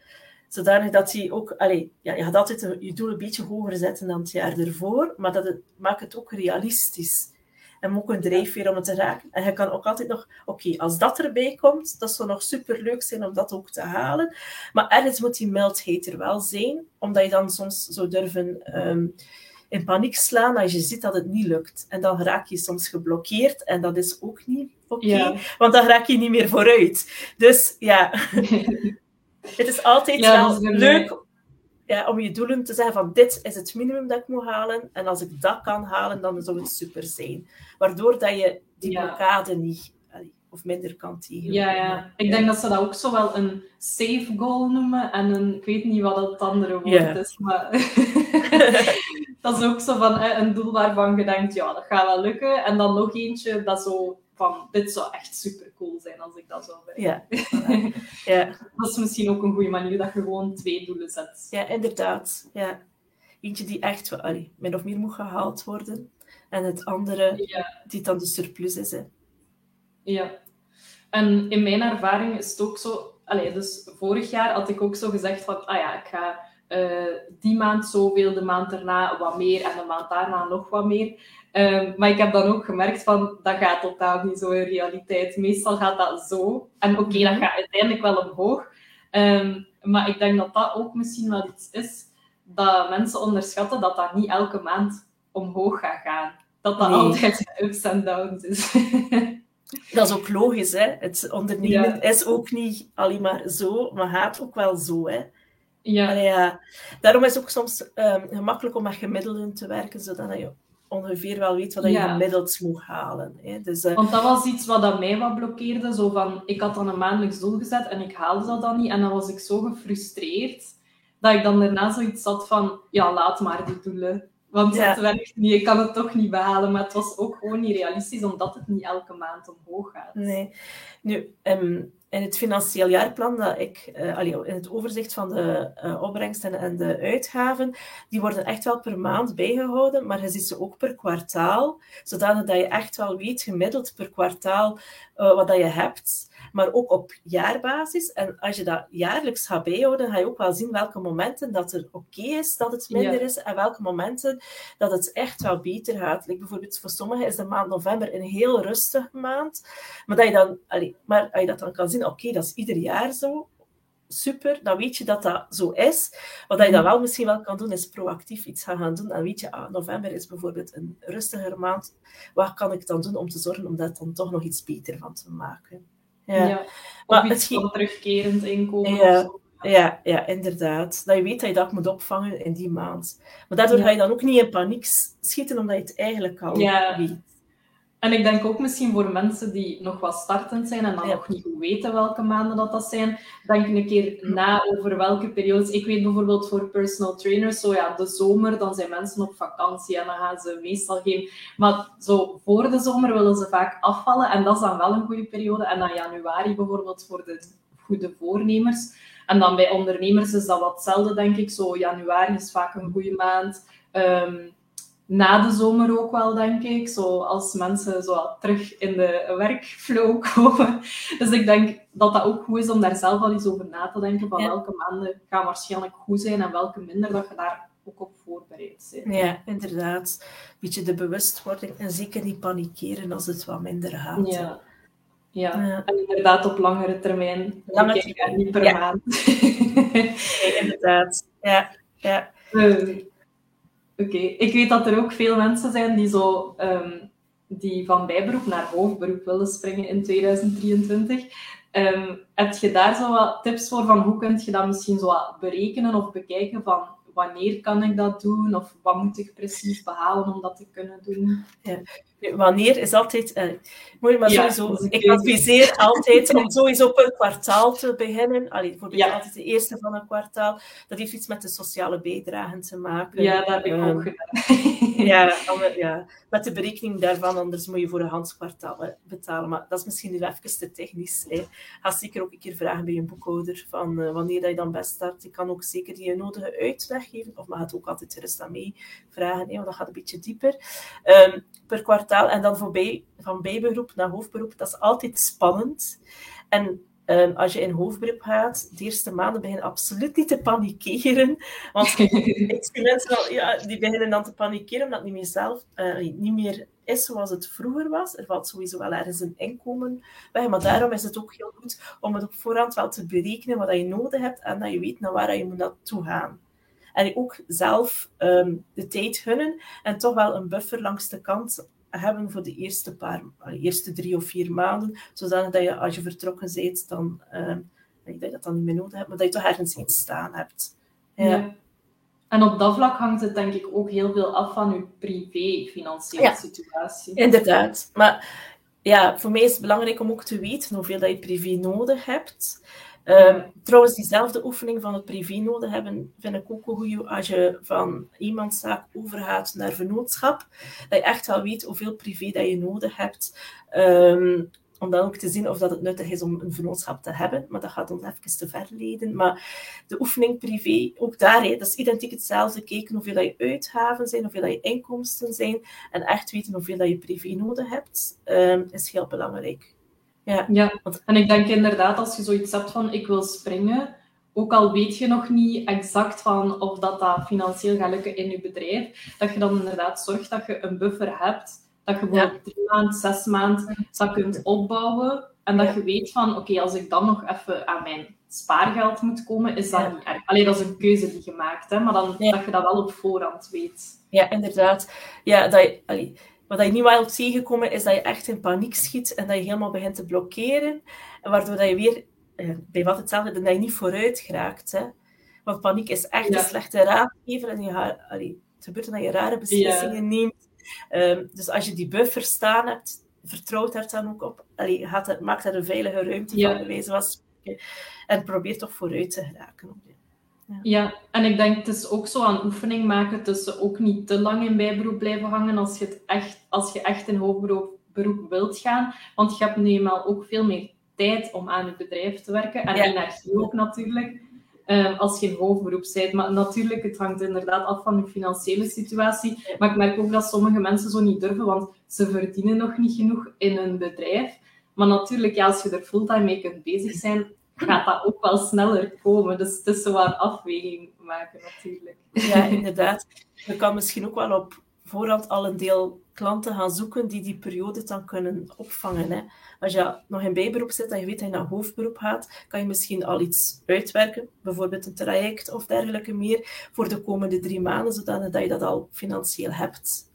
Zodanig dat je ook, allee, ja, je gaat altijd je doel een beetje hoger zetten dan het jaar ervoor, maar dat het, maakt het ook realistisch. En ook een drijfveer om het te raken. En je kan ook altijd nog, oké, als dat erbij komt, dat zou nog super leuk zijn om dat ook te halen. Maar ergens moet die mildheid er wel zijn, omdat je dan soms zou durven ehm, in paniek slaan als je ziet dat het niet lukt. En dan raak je soms geblokkeerd en dat is ook niet oké, Ja. want dan raak je niet meer vooruit. Dus ja, het is altijd Ja, wel is leuk ja, om je doelen te zeggen van dit is het minimum dat ik moet halen en als ik dat kan halen, dan zou het super zijn. Waardoor dat je die Ja. blokkade niet, of minder kan. Ja, ja. Ik denk dat ze dat ook zo wel een safe goal noemen en een, ik weet niet wat het andere woord is, maar dat is ook zo van een doel waarvan je denkt, ja, dat gaat wel lukken. En dan nog eentje dat zo van, dit zou echt super cool zijn als ik dat zou bereiken. Ja. ja. Dat is misschien ook een goede manier dat je gewoon twee doelen zet. Ja, inderdaad. Ja. Eentje die echt wel, allee, min of meer moet gehaald worden. En het andere Ja. die dan de surplus is. Hè. Ja. En in mijn ervaring is het ook zo... Allee, dus vorig jaar had ik ook zo gezegd van... Ah ja, ik ga eh, die maand zoveel, de maand daarna wat meer en de maand daarna nog wat meer. Ehm, maar ik heb dan ook gemerkt van... Dat gaat totaal niet zo in realiteit. Meestal gaat dat zo. En oké, dat Mhm. gaat uiteindelijk wel omhoog. Ehm, maar ik denk dat dat ook misschien wel iets is... Dat mensen onderschatten dat dat niet elke maand omhoog gaat gaan. Dat dat Nee. altijd ups en downs is. Dat is ook logisch. Hè. Het ondernemen Ja. is ook niet alleen maar zo, maar gaat ook wel zo. Hè. Ja. Ja. Daarom is het ook soms ehm, gemakkelijk om met gemiddelden te werken, zodat je ongeveer wel weet wat je Ja. gemiddeld moet halen. Hè. Dus, eh, Want dat was iets wat dat mij wat blokkeerde. Zo van, ik had dan een maandelijks doel gezet en ik haalde dat dan niet. En dan was ik zo gefrustreerd dat ik dan daarna zoiets had van, ja, laat maar die doelen. Want Ja. het werkt niet, ik kan het toch niet behalen. Maar het was ook gewoon niet realistisch, omdat het niet elke maand omhoog gaat. Nee. Nu, ehm, in het financieel jaarplan dat ik, eh, allee, in het overzicht van de eh, opbrengsten en de uitgaven, die worden echt wel per maand bijgehouden, maar je ziet ze ook per kwartaal, zodanig dat je echt wel weet, gemiddeld per kwartaal, eh, wat dat je hebt, maar ook op jaarbasis. En als je dat jaarlijks gaat bijhouden, ga je ook wel zien welke momenten dat er oké is dat het minder Ja. is en welke momenten dat het echt wel beter gaat. Like bijvoorbeeld voor sommigen is de maand november een heel rustige maand, maar dat je dan, allee, maar als je dat dan kan zien, oké, dat is ieder jaar zo, super, dan weet je dat dat zo is. Wat je dan wel misschien wel kan doen, is proactief iets gaan, gaan doen. En weet je, ah, november is bijvoorbeeld een rustiger maand. Wat kan ik dan doen om te zorgen om daar dan toch nog iets beter van te maken? Ja. Maar het van terugkerend inkomen Ja. of zo. ja, ja, inderdaad. Dat je weet dat je dat moet opvangen in die maand. Maar daardoor Ja. ga je dan ook niet in paniek schieten, omdat je het eigenlijk al weet. En ik denk ook misschien voor mensen die nog wat startend zijn en dan Ja. nog niet goed weten welke maanden dat, dat zijn, denk een keer na over welke periodes. Ik weet bijvoorbeeld voor personal trainers, zo ja, de zomer, dan zijn mensen op vakantie en dan gaan ze meestal geen... Maar zo voor de zomer willen ze vaak afvallen en dat is dan wel een goede periode. En dan januari bijvoorbeeld voor de goede voornemers. En dan bij ondernemers is dat wat hetzelfde, denk ik. Zo januari is vaak een goede maand. Ehm, na de zomer ook wel, denk ik. Zo als mensen zo terug in de werkflow komen. Dus ik denk dat dat ook goed is om daar zelf al eens over na te denken. Van Ja. welke maanden gaan waarschijnlijk goed zijn en welke minder, dat je daar ook op voorbereid bent. Ja, inderdaad. Een beetje de bewustwording en zeker niet panikeren als het wat minder gaat. Ja. Ja. Ja. en inderdaad op langere termijn. Lange en niet per Ja. maand. Inderdaad. Ja, ja. Ehm, Oké, ik weet dat er ook veel mensen zijn die zo ehm, die van bijberoep naar hoofdberoep willen springen in 2023. Um, heb je daar zo wat tips voor van hoe kun je dat misschien zo berekenen of bekijken van wanneer kan ik dat doen of wat moet ik precies behalen om dat te kunnen doen? Ja. Wanneer is altijd uh, moeilijk, maar sowieso, ik adviseer altijd om sowieso per kwartaal te beginnen. Allee, bijvoorbeeld ja. altijd de eerste van een kwartaal. Dat heeft iets met de sociale bijdragen te maken. Ja, dat heb ik ook ehm, gedaan. ja, ja, met de berekening daarvan, anders moet je voor een handskwartaal betalen. Maar dat is misschien nu even te technisch. Hè. Ga zeker ook een keer vragen bij je boekhouder van uh, wanneer dat je dan best start. Ik kan ook zeker die nodige uitleg geven, of mag het ook altijd eens aan mee vragen, hè, want dat gaat een beetje dieper. Um, per kwartaal en dan voorbij, van bijberoep naar hoofdberoep, dat is altijd spannend. En um, als je in hoofdberoep gaat, de eerste maanden begin je absoluut niet te panikeren. Want mensen al, ja, die beginnen dan te panikeren omdat het niet meer, zelf, uh, niet meer is zoals het vroeger was. Er valt sowieso wel ergens een inkomen bij, maar daarom is het ook heel goed om het op voorhand wel te berekenen wat je nodig hebt en dat je weet naar waar je moet naartoe gaan. En ook zelf um, de tijd gunnen en toch wel een buffer langs de kant hebben voor de eerste, paar, eerste drie of vier maanden, zodat dat je als je vertrokken bent, dan, uh, dat je dat dan niet meer nodig hebt, maar dat je toch ergens iets staan hebt. Ja. En op dat vlak hangt het denk ik ook heel veel af van je privé-financiële ja, situatie. Inderdaad. Maar ja, voor mij is het belangrijk om ook te weten hoeveel dat je privé nodig hebt. Um, trouwens, diezelfde oefening van het privé nodig hebben, vind ik ook een goede als je van iemandszaak overgaat naar vennootschap. Dat je echt wel weet hoeveel privé dat je nodig hebt. Um, om dan ook te zien of dat het nuttig is om een vennootschap te hebben. Maar dat gaat ons even te ver leiden. Maar de oefening privé, ook daar, hè, dat is identiek hetzelfde. Kijken hoeveel dat je uitgaven zijn, hoeveel dat je inkomsten zijn. En echt weten hoeveel dat je privé nodig hebt, um, is heel belangrijk. Ja. ja, en ik denk inderdaad, als je zoiets hebt van ik wil springen, ook al weet je nog niet exact van of dat, dat financieel gaat lukken in je bedrijf, dat je dan inderdaad zorgt dat je een buffer hebt, dat je bijvoorbeeld drie maanden, zes maanden dat kunt opbouwen en dat je weet van oké, als ik dan nog even aan mijn spaargeld moet komen, is dat niet erg. Alleen dat is een keuze die je maakt, hè, maar dan dat je dat wel op voorhand weet. Ja, inderdaad. Ja, dat je, allee, wat je niet wilt tegenkomen, is dat je echt in paniek schiet en dat je helemaal begint te blokkeren. En waardoor dat je weer, eh, bij wat hetzelfde, dat je niet vooruit geraakt. Hè. Want paniek is echt een slechte raadgever en je, allee, het gebeurt dat je rare beslissingen neemt. Um, dus als je die buffer staan hebt, vertrouw daar dan ook op. Allee, gaat het, maak daar een veilige ruimte van, wijze van En probeer toch vooruit te geraken. Op ja. en ik denk het is ook zo aan oefening maken tussen ook niet te lang in bijberoep blijven hangen als je, het echt, als je echt in hoogberoep beroep wilt gaan. Want je hebt nu eenmaal ook veel meer tijd om aan je bedrijf te werken. En ja. energie ook natuurlijk, um, als je in hoofdberoep bent. Maar natuurlijk, het hangt inderdaad af van je financiële situatie. Maar ik merk ook dat sommige mensen zo niet durven, want ze verdienen nog niet genoeg in hun bedrijf. Maar natuurlijk, ja, als je er fulltime mee kunt bezig zijn, gaat dat ook wel sneller komen. Dus het is een afweging maken natuurlijk. Ja, inderdaad. Je kan misschien ook wel op voorhand al een deel klanten gaan zoeken die die periode dan kunnen opvangen. Hè. Als je nog in bijberoep zit en je weet dat je naar hoofdberoep gaat, kan je misschien al iets uitwerken, bijvoorbeeld een traject of dergelijke meer, voor de komende drie maanden, zodat je dat al financieel hebt.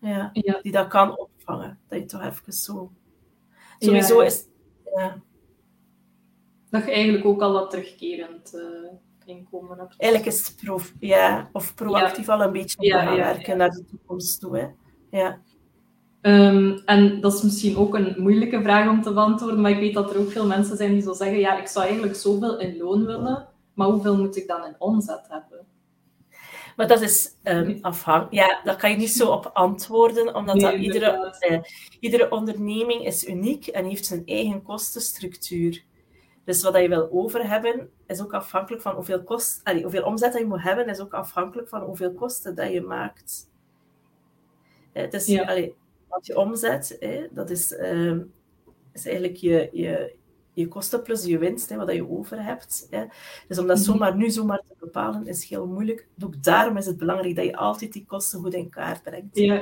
Ja, ja. Die dat kan opvangen. Dat je toch even zo... Sowieso is... Ja, dat je eigenlijk ook al wat terugkerend uh, inkomen hebt. Eigenlijk is het prof, ja, of proactief al een beetje ja, werken naar de toekomst toe. Hè. Ja. Um, en dat is misschien ook een moeilijke vraag om te beantwoorden, maar ik weet dat er ook veel mensen zijn die zo zeggen, ja, ik zou eigenlijk zoveel in loon willen, maar hoeveel moet ik dan in omzet hebben? Maar dat is um, afhankelijk. Ja, daar kan je niet zo op antwoorden, omdat dat iedere, eh, iedere onderneming is uniek en heeft zijn eigen kostenstructuur. Dus wat je wil over hebben, is ook afhankelijk van hoeveel, kost, allee, hoeveel omzet dat je moet hebben, is ook afhankelijk van hoeveel kosten dat je maakt. Het is, ja. allee, wat je omzet, hè, dat is, uh, is eigenlijk je, je, je kosten plus je winst, hè, wat je over hebt. Hè. Dus om dat mhm. zomaar nu zomaar te bepalen, is heel moeilijk. Ook daarom is het belangrijk dat je altijd die kosten goed in kaart brengt. Ja.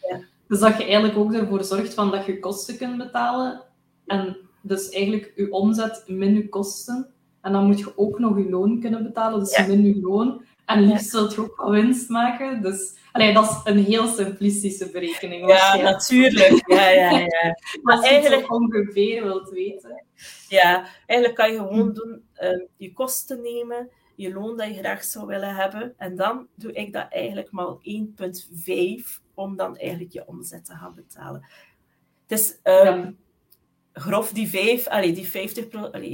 ja. Dus dat je eigenlijk ook ervoor zorgt van dat je kosten kunt betalen en dus eigenlijk je omzet min je kosten. En dan moet je ook nog je loon kunnen betalen, dus min je loon. En liefst zult je ook wel winst maken. Dus allee, dat is een heel simplistische berekening. Ja, natuurlijk. Ja, ja, ja. maar eigenlijk ongeveer wilt weten. Ja, eigenlijk kan je gewoon doen, um, je kosten nemen, je loon dat je graag zou willen hebben. En dan doe ik dat eigenlijk maar 1,5 om dan eigenlijk je omzet te gaan betalen. Dus um, grof die 5, allee, die 50% allee,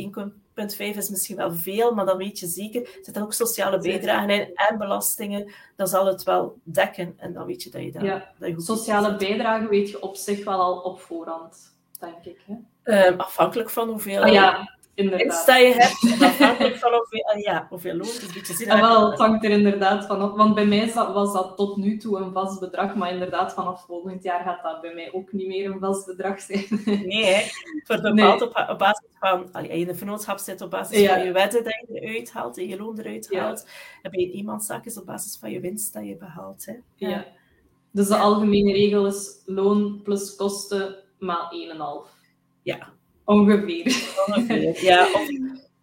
1,5 is misschien wel veel, maar dan weet je zeker, er zitten ook sociale bijdragen in en belastingen, dan zal het wel dekken. En dan weet je dat je dat... Ja. Dat je sociale bijdragen weet je op zich wel al op voorhand, denk ik. Hè? Um, afhankelijk van hoeveel... Oh, ja inderdaad. dat je hebt, afhankelijk van hoeveel, ah, ja, hoeveel loon. Dus beetje zien, ah, wel, het hangt er inderdaad vanaf. Want bij mij was dat tot nu toe een vast bedrag, maar inderdaad, vanaf volgend jaar gaat dat bij mij ook niet meer een vast bedrag zijn. Nee, hè. Voor bepaald op, op, basis van, als je in een vernootschap zit, op basis van je wedden dat je eruit haalt en je loon eruit haalt. En bij een eenmanszaak is op basis van je winst dat je behaalt. Hè. Ja. Dus de algemene regel is loon plus kosten maal 1,5. Ja, Ongeveer. Ongeveer, ja. Of,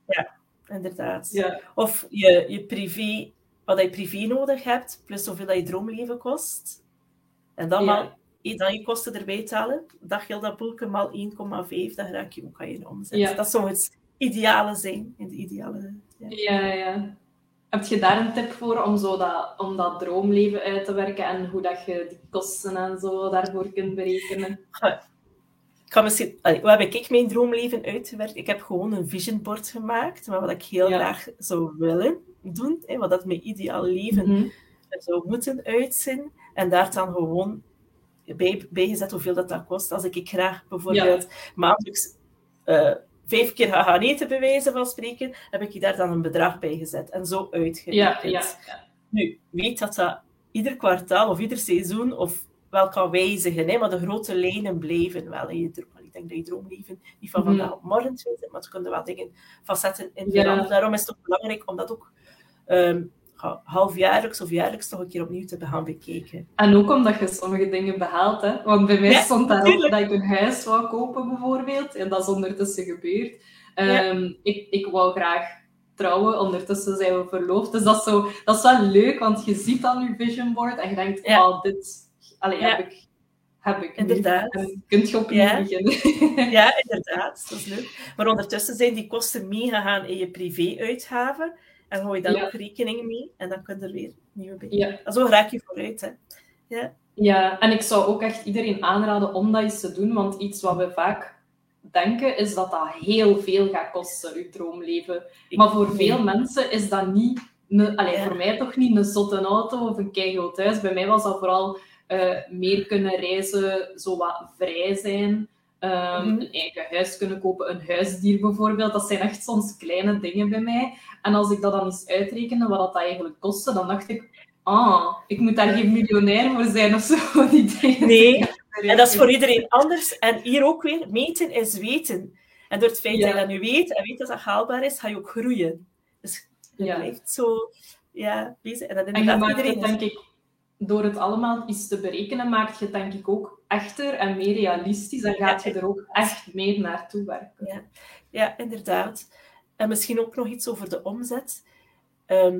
ja, inderdaad. Ja. Of je, je privé, wat je privé nodig hebt, plus zoveel dat je droomleven kost. En dan, ja. dan je kosten erbij tellen. Dat geldt dat boelke maal 1,5, dan raak je ook aan je omzet. Ja. Dat zou het ideale zijn. In de ideale, ja. ja, ja. Heb je daar een tip voor om, zo dat, om dat droomleven uit te werken en hoe dat je die kosten en zo daarvoor kunt berekenen? Ik ga misschien, hoe heb ik mijn droomleven uitgewerkt? Ik heb gewoon een vision board gemaakt, maar wat ik heel graag zou willen doen, hè, wat dat mijn ideaal leven Mhm. zou moeten uitzien. En daar dan gewoon bij, bijgezet hoeveel dat, dat kost. Als ik, ik graag bijvoorbeeld maandelijks eh, vijf keer ga gaan eten, bij wijze van spreken, heb ik daar dan een bedrag bij gezet. En zo uitgerekend. ja, ja. Nu, weet dat dat ieder kwartaal of ieder seizoen of wel kan wijzigen, hè, maar de grote lijnen blijven wel. in je droom. Ik denk dat je droomleven niet van Mhm. vandaag op morgen is, maar ze kunnen wel dingen facetten in Ja. veranderen. Daarom is het ook belangrijk om dat ook ehm, ha- halfjaarlijks of jaarlijks toch een keer opnieuw te gaan bekijken. En ook omdat je sommige dingen behaalt. Hè? Want bij mij Ja, stond daarop dat ik een huis wou kopen, bijvoorbeeld. En dat is ondertussen gebeurd. Ja. Ehm, ik, ik wou graag trouwen. Ondertussen zijn we verloofd. Dus dat is, zo, dat is wel leuk, want je ziet dan je vision board en je denkt, Ja. oh, dit allee, Ja. heb ik. Heb ik. Inderdaad. En kun je opnieuw Ja. beginnen. Ja, inderdaad. Dat is leuk. Maar ondertussen zijn die kosten meegegaan in je privé-uitgaven. En hou je dan Ja. ook rekening mee. En dan kun je er weer nieuwe bij. Ja. En zo raak je vooruit. Hè. Ja. Ja, en ik zou ook echt iedereen aanraden om dat eens te doen, want iets wat we vaak denken is dat dat heel veel gaat kosten, je droomleven. Maar voor veel mensen is dat niet, een, allee, Ja. voor mij toch niet een zotte auto of een keigoed huis. Bij mij was dat vooral eh, meer kunnen reizen, zo wat vrij zijn, ehm, Mhm. een eigen huis kunnen kopen, een huisdier bijvoorbeeld. Dat zijn echt soms kleine dingen bij mij. En als ik dat dan eens uitrekende, wat dat eigenlijk kostte, dan dacht ik, ah, ik moet daar geen miljonair voor zijn of zo. Die dingen Nee, En dat is voor iedereen anders. En hier ook weer, meten is weten. En door het feit Ja. dat je dat nu weet en weet dat dat haalbaar is, ga je ook groeien. Dus je Ja. blijft zo ja, bezig. En dat En je maakt iedereen... het, denk ik, door het allemaal iets te berekenen, maakt je het denk ik ook echter en meer realistisch. En gaat je er ook echt meer naartoe werken. Ja, inderdaad. En misschien ook nog iets over de omzet. Ehm,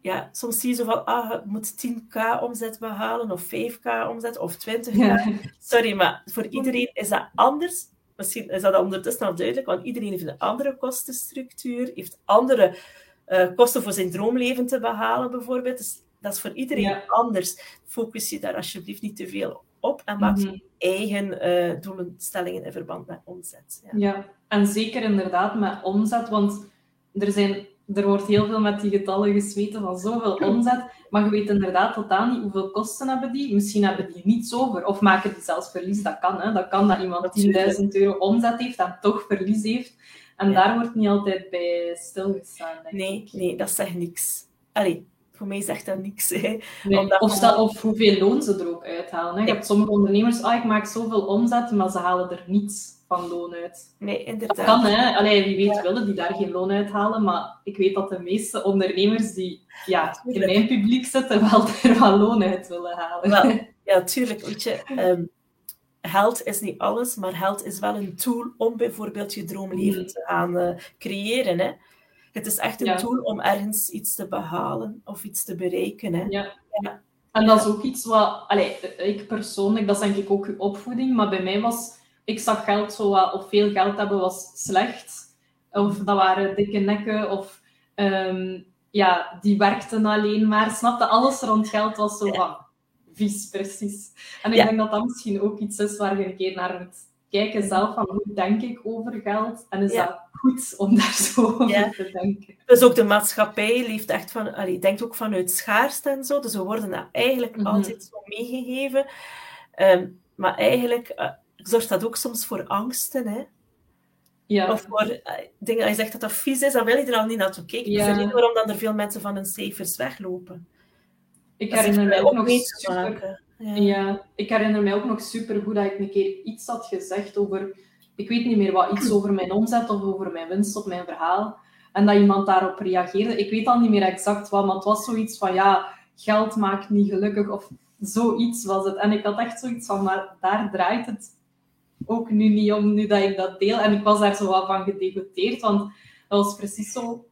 ja, soms zie je zo van, ah, je moet 10k omzet behalen, of 5k omzet, of 20k. Ja. Sorry, maar voor iedereen is dat anders. Misschien is dat ondertussen al duidelijk, want iedereen heeft een andere kostenstructuur, heeft andere eh, kosten voor zijn droomleven te behalen, bijvoorbeeld. Dus dat is voor iedereen Ja. anders. Focus je daar alsjeblieft niet te veel op en maak Mhm. je eigen eh doelenstellingen in verband met omzet. Ja. Ja, en zeker inderdaad met omzet, want er, zijn, er wordt heel veel met die getallen gesmeten van zoveel omzet, maar je weet inderdaad totaal niet hoeveel kosten hebben die. Misschien hebben die niets over, of maken die zelfs verlies. Dat kan, hè. Dat kan dat iemand Natuurlijk. 10.000 euro omzet heeft en toch verlies heeft. En Ja. daar wordt niet altijd bij stilgestaan, denk Nee, ik. nee, dat zegt niks. Allee, voor mij zegt dat niks. Hè. Nee, of, of hoeveel loon ze er ook uithalen. Hè. Je Nee. hebt sommige ondernemers, ah, ik maak zoveel omzet, maar ze halen er niets van loon uit. Nee, Dat inderdaad. kan, hè. Allee, wie weet willen die daar geen loon uithalen, maar ik weet dat de meeste ondernemers die ja, in mijn publiek zitten, wel er wel loon uit willen halen. Wel, ja, tuurlijk. Weet je, ehm, geld is niet alles, maar geld is wel een tool om bijvoorbeeld je droomleven Mm. te gaan eh, creëren. Hè. Het is echt een tool om ergens iets te behalen of iets te bereiken. Hè. Ja. ja. En dat is ook iets wat, allez, ik persoonlijk, dat is denk ik ook uw opvoeding, maar bij mij was, ik zag geld zo wat, of veel geld hebben was slecht. Of dat waren dikke nekken, of um, ja, die werkten alleen maar. Snapte, alles rond geld was zo van vies, precies. En ik denk dat dat misschien ook iets is waar je een keer naar moet kijken zelf, van hoe denk ik over geld? En is dat goed om daar zo over te denken? Dus ook de maatschappij leeft echt van, allee, denkt ook vanuit schaarste en zo, dus we worden dat eigenlijk mhm. altijd zo meegegeven. Um, maar eigenlijk uh, zorgt dat ook soms voor angsten, hè? Ja. Of voor uh, dingen, als je zegt dat dat vies is, dan wil je er al niet naartoe kijken. Ja. Dat is waarom dan er veel mensen van hun cijfers weglopen. Ik herinner mij ook nog super... Ja. ja. ik herinner mij ook nog super goed dat ik een keer iets had gezegd over, ik weet niet meer wat, iets over mijn omzet of over mijn winst op mijn verhaal. En dat iemand daarop reageerde. Ik weet al niet meer exact wat, maar het was zoiets van, ja, geld maakt niet gelukkig of zoiets was het. En ik had echt zoiets van, maar daar draait het ook nu niet om, nu dat ik dat deel. En ik was daar zo wat van gedegoteerd, want dat was precies zo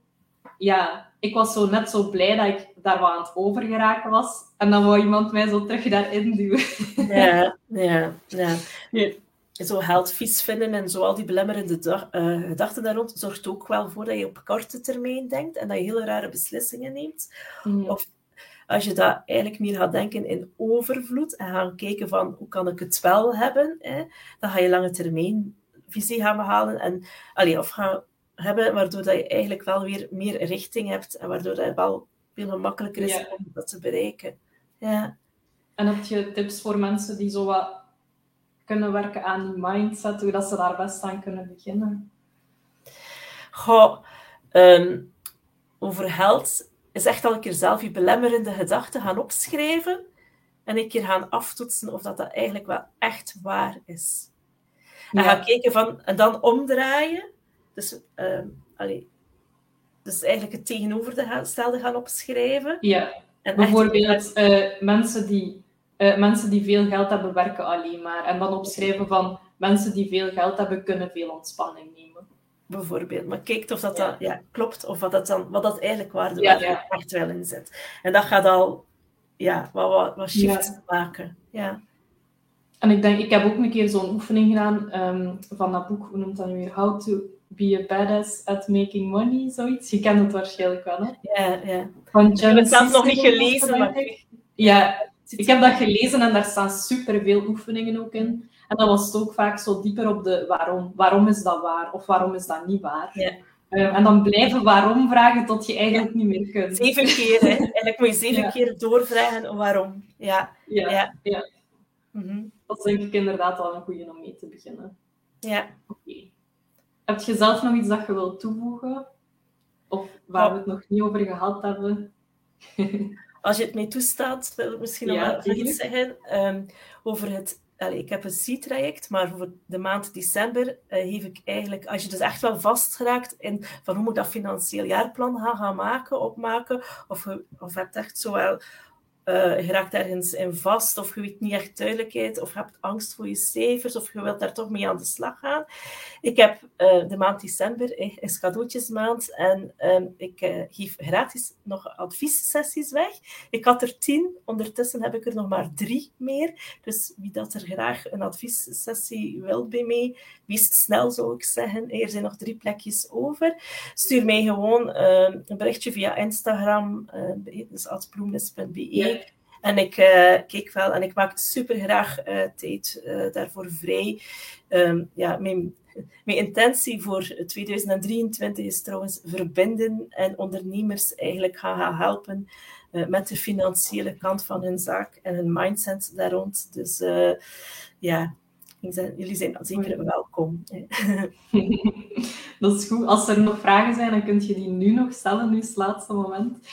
ja, ik was zo net zo blij dat ik daar wat aan het overgeraken was. En dan wou iemand mij zo terug daarin duwen. Ja, ja, ja. Nu, zo vies vinden en zo al die belemmerende uh, gedachten daar rond zorgt ook wel voor dat je op korte termijn denkt en dat je hele rare beslissingen neemt. Of als je dat eigenlijk meer gaat denken in overvloed en gaan kijken van hoe kan ik het wel hebben, hè, dan ga je lange termijn visie gaan behalen en allee, of gaan hebben, waardoor dat je eigenlijk wel weer meer richting hebt en waardoor het wel veel gemakkelijker is om dat te bereiken. Ja. En heb je tips voor mensen die zo wat kunnen werken aan die mindset, hoe dat ze daar best aan kunnen beginnen? Goh, ehm, over geld is echt al een keer zelf je belemmerende gedachten gaan opschrijven en een keer gaan aftoetsen of dat, dat eigenlijk wel echt waar is. En gaan kijken van, en dan omdraaien dus, uh, allee, dus eigenlijk het tegenovergestelde gaan opschrijven. Ja, en bijvoorbeeld uh, mensen, die, uh, mensen die veel geld hebben, werken alleen maar. En dan opschrijven van mensen die veel geld hebben, kunnen veel ontspanning nemen. Bijvoorbeeld. Maar kijk of dat, ja. ja klopt, of wat dat, dan, wat dat eigenlijk waar de ja, ja. echt wel in zit. En dat gaat al ja, wat, wat, wat shifts maken. Ja. En ik denk, ik heb ook een keer zo'n oefening gedaan um, van dat boek, hoe noemt dat nu weer? How to Be a Badass at Making Money, zoiets. Je kent het waarschijnlijk wel, hè? Ja, ja. Van ik heb het zelf nog niet gelezen, maar... Ja, ik heb dat gelezen en daar staan superveel oefeningen ook in. En dan was het ook vaak zo dieper op de waarom. Waarom is dat waar? Of waarom is dat niet waar? Ja. Um, en dan blijven waarom vragen tot je eigenlijk niet meer kunt. Zeven keer, hè. Eigenlijk moet je zeven keer doorvragen waarom. Ja. Ja. ja. Mm -hmm. Dat is denk ik inderdaad wel een goede om mee te beginnen. Ja. Oké. Heb je zelf nog iets dat je wilt toevoegen? Of waar we het nog niet over gehad hebben? Als je het mij toestaat, wil ik misschien nog iets zeggen um, over het Allee, ik heb een C-traject, maar voor de maand december uh, geef ik eigenlijk, als je dus echt wel vastgeraakt in van hoe moet ik dat financieel jaarplan gaan, gaan maken, opmaken, of, of hebt echt zowel uh, je raakt ergens in vast of je weet niet echt duidelijkheid of je hebt angst voor je cijfers of je wilt daar toch mee aan de slag gaan. Ik heb uh, de maand december eh, is cadeautjesmaand en um, ik uh, geef gratis nog adviessessies weg. Ik had er tien, ondertussen heb ik er nog maar drie meer. Dus wie dat er graag een adviessessie wil bij mij, wees snel zou ik zeggen. Er zijn nog drie plekjes over. Stuur mij gewoon ehm, een berichtje via Instagram, dus atbloemnes.be. En ik uh, kijk wel en ik maak super graag uh, tijd uh, daarvoor vrij. Um, ja, mijn, mijn intentie voor 2023 is trouwens verbinden en ondernemers eigenlijk gaan helpen met de financiële kant van hun zaak en hun mindset daar rond. Dus ja, jullie zijn zeker welkom. Dat is goed. Als er nog vragen zijn, dan kun je die nu nog stellen. Nu is het laatste moment.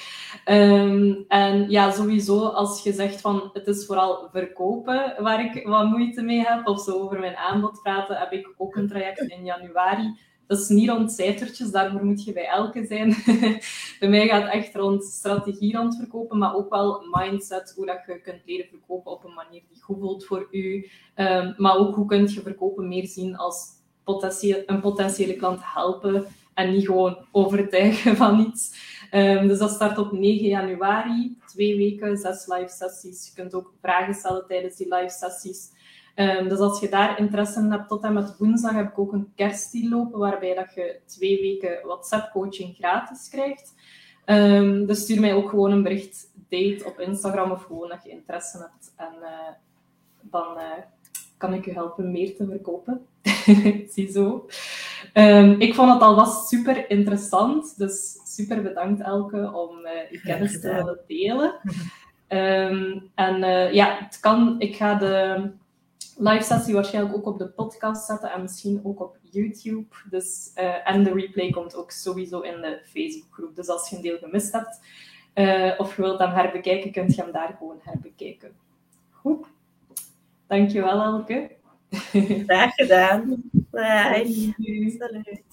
Ehm, en ja, sowieso, als je zegt van het is vooral verkopen waar ik wat moeite mee heb, of zo over mijn aanbod praten, heb ik ook een traject in januari dat is niet rond cijfertjes, daarvoor moet je bij elke zijn. bij mij gaat het echt rond strategie rond verkopen, maar ook wel mindset, hoe dat je kunt leren verkopen op een manier die goed voelt voor u. Um, maar ook hoe kun je verkopen meer zien als potentieel, een potentiële klant helpen en niet gewoon overtuigen van iets. Ehm, dus dat start op 9 januari, twee weken, zes live sessies. Je kunt ook vragen stellen tijdens die live sessies. Um, dus als je daar interesse in hebt, tot en met woensdag heb ik ook een kerstdeal lopen, waarbij dat je twee weken WhatsApp-coaching gratis krijgt. Um, dus stuur mij ook gewoon een bericht, date op Instagram of gewoon dat je interesse hebt. En uh, dan uh, kan ik je helpen meer te verkopen. Ziezo. Um, ik vond het alvast super interessant, dus super bedankt Elke om uh, je kennis te willen delen. Um, en ja, het kan, ik ga de live sessie waarschijnlijk ook op de podcast zetten en misschien ook op YouTube. Dus, uh, en de replay komt ook sowieso in de Facebookgroep. Dus als je een deel gemist hebt of je wilt hem herbekijken, kunt je hem daar gewoon herbekijken. Goed. Dankjewel Elke. Graag gedaan. Bye. Salut.